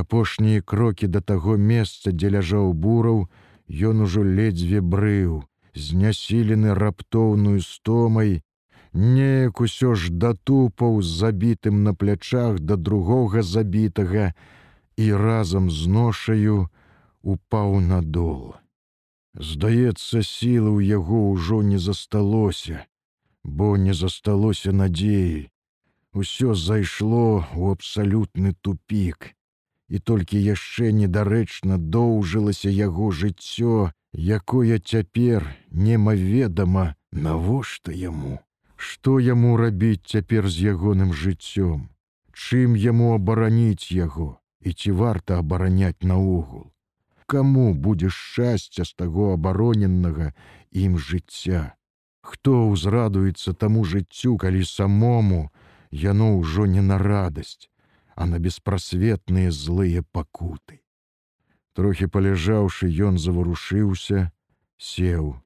Апошнія крокі да таго месца, дзе ляжаў бураў, ён ужо ледзьве брыў, знясілены раптоўную стомай, неяк усё ж датупаў з забітым на плячах да другога забітага і разам з ношаю упаў надол. Здаецца, сілы ў яго ўжо не засталося, бо не засталося надзеі. Усё зайшло ў абсалютны тупік. І толькі яшчэ недарэчна доўжылася яго жыццё, якое цяпер немаведама, навошта яму. Што яму рабіць цяпер з ягоным жыццём? Чым яму абараніць яго і ці варта абараняць наогул? каму будзе шчасця з таго абароненага ім жыцця. Хто ўзрадуецца таму жыццю, калі самому яно ўжо не на радасць, а на беспрасветныя злыя пакуты. Трохі паляжаўшы, ён заварушыўся, сеў,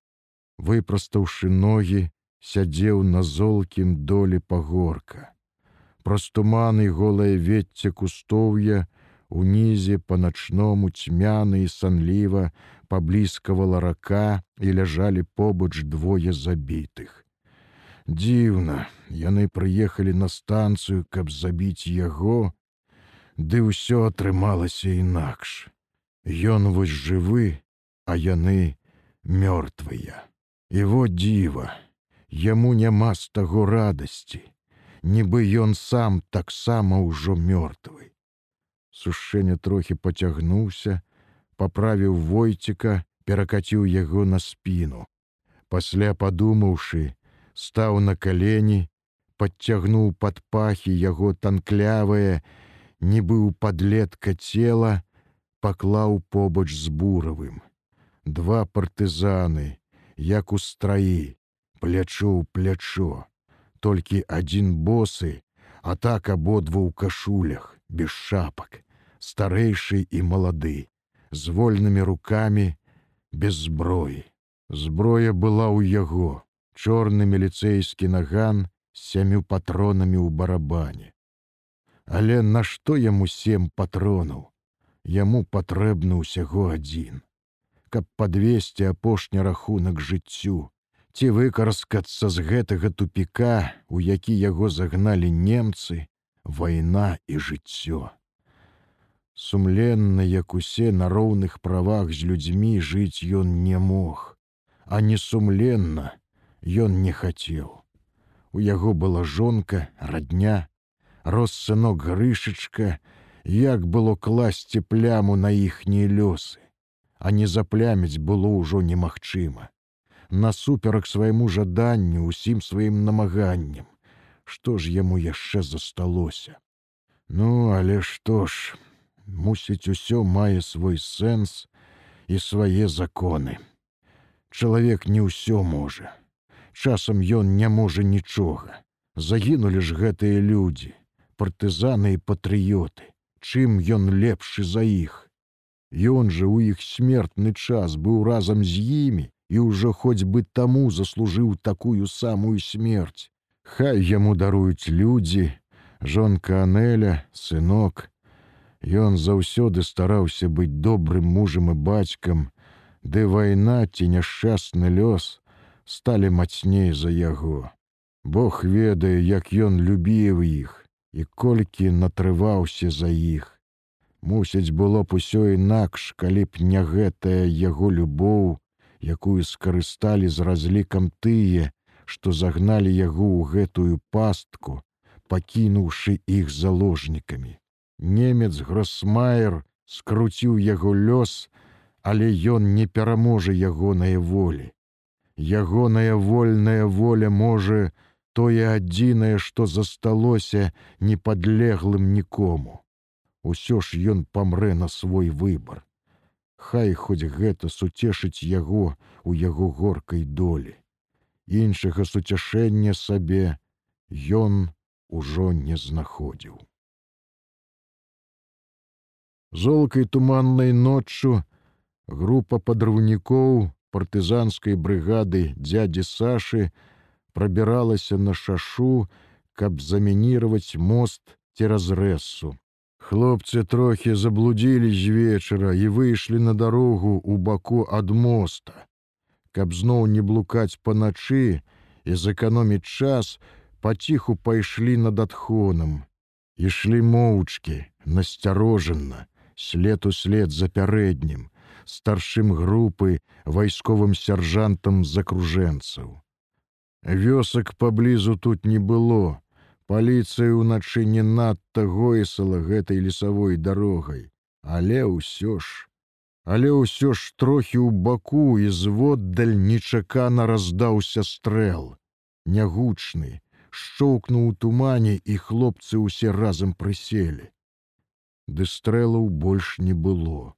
выпрастаўшы ногі, сядзеў на золкім доле пагорка. Праз туманы голае вецце кустоўя, унізе па-начному цьмяна і санліва паблізкавала рака і ляжалі побач двое забітых. Дзіўна, яны прыехалі на станцыю, каб забіць яго, ды ўсё атрымалася інакш. Ён вось жывы, а яны мёртвыя. І во дзіва, яму няма з таго радасці, нібы ён сам таксама ўжо мёртвы. Сушэнне трохі пацягнуўся, паправіў войціка, перакаціў яго на спіну. Пасля падумаўшы, стаў на калені, падцягнуў пад пахі яго танклявае, нібы ў падлетка цела, паклаў побач з буравым. Два партызаны, як у страі, плячо ў плячо, толькі адзін босы, а так абодва ў кашулях, без шапак старэйшы і малады, з вольнымі рукамі, без зброі. Зброя была ў яго, чорны міліцэйскі наган з сямю патронамі ў барабане. Але нашто яму сем патронаў? Яму патрэбны ўсяго адзін, каб падвесці апошні рахунак жыццю, ці выкарскацца з гэтага тупіка, у які яго загналі немцы, вайна і жыццё сумленна як усе на роўных правах з людзьмі жыць ён не мог а не сумленна ён не хацеў. У яго была жонка радня рос сынок грышачка як было класці пляму на іхнія лёсы. А не запляміць было ўжо немагчыма. Насуперак свайму жаданню усім сваім намаганнем што ж яму яшчэ засталося? Ну але што ж мусіць, усё мае свой сэнс і свае законы. Чалавек не ўсё можа. Часам ён не можа нічога. Загінулі ж гэтыя людзі, партызаны і патрыёты. Чым ён лепшы за іх. Ён жа ў іх смертны час быў разам з імі і ўжо хоць бы таму заслужыў такую самую смерць. Хай яму даруюць людзі, жонка Анеля, сынок, Ён заўсёды стараўся быць добрым мужам і бацькам, ды вайна ці няшчасны лёс сталі мацней за яго. Бог ведае, як ён любіў іх і колькі натрываўся за іх. Мусіць было б усё інакш, калі б не гэтая яго любоў, якую скарысталі з разлікам тыя, што загналі яго ў гэтую пастку, пакінуўшы іх заложнікамі. Немец Гросмайер скруціў яго лёс, але ён не пераможа ягонае волі. Ягоная вольная воля можа тое адзінае, што засталося непадлеглым нікому. Усё ж ён памрэ на свой выбар. Хай хоць гэта суцешыць яго у яго горкай долі. Іншага суцяшэння сабе ён ужо не знаходзіў. Золкай туманнай ноччу група падрыўнікоў партызанскай брыгады дядзі Сашы прабіралася на шашу, каб замініраваць мост цераз рэсу. Хлопцы трохі заблудзілі з вечара і выйшлі на дарогу ў баку ад моста. Каб зноў не блукаць паначы і зэканоміць час, паціху пайшлі над адхонам. Ішлі моўчкі, насцярожанна, след у след за пярэднім, старшым групы вайсковым сяржантам з акружэнцаў. Вёсак паблізу тут не было, Паліцыя ўначы не надта гоісала гэтай лесавой дарогай, але ўсё ж, але ўсё ж трохі ў баку і зводдаль нечакана раздаўся стрэл. Нягучны, шчоўкнуў у тумане і хлопцы ўсе разам прыселі. Ды стрэлаў больш не было.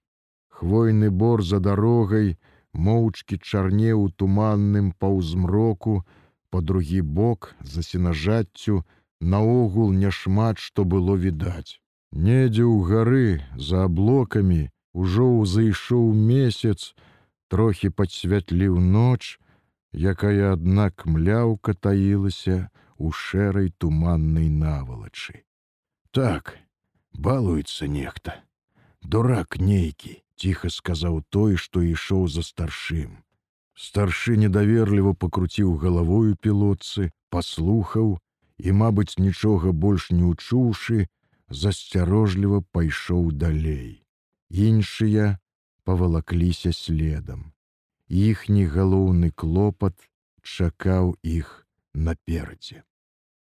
Хвойны бор за дарогай, моўчкі чарнеў у туманным паўзмроку, па другі бок за сенажаццю, наогул няшмат што было відаць. Недзе ў гары за аблокамі ужо ўзайшоў месяц, трохі падсвятліў ноч, якая аднак мляўка таілася у шэрай туманнай навалачы. Так, балуецца нехта. Дурак нейкі, ціха сказаў той, што ішоў за старшым. Старшы недаверліва пакруціў галавою пілотцы, паслухаў, і, мабыць, нічога больш не ўчуўшы, засцярожліва пайшоў далей. Іншыя павалакліся следам. Іхні галоўны клопат чакаў іх наперадзе.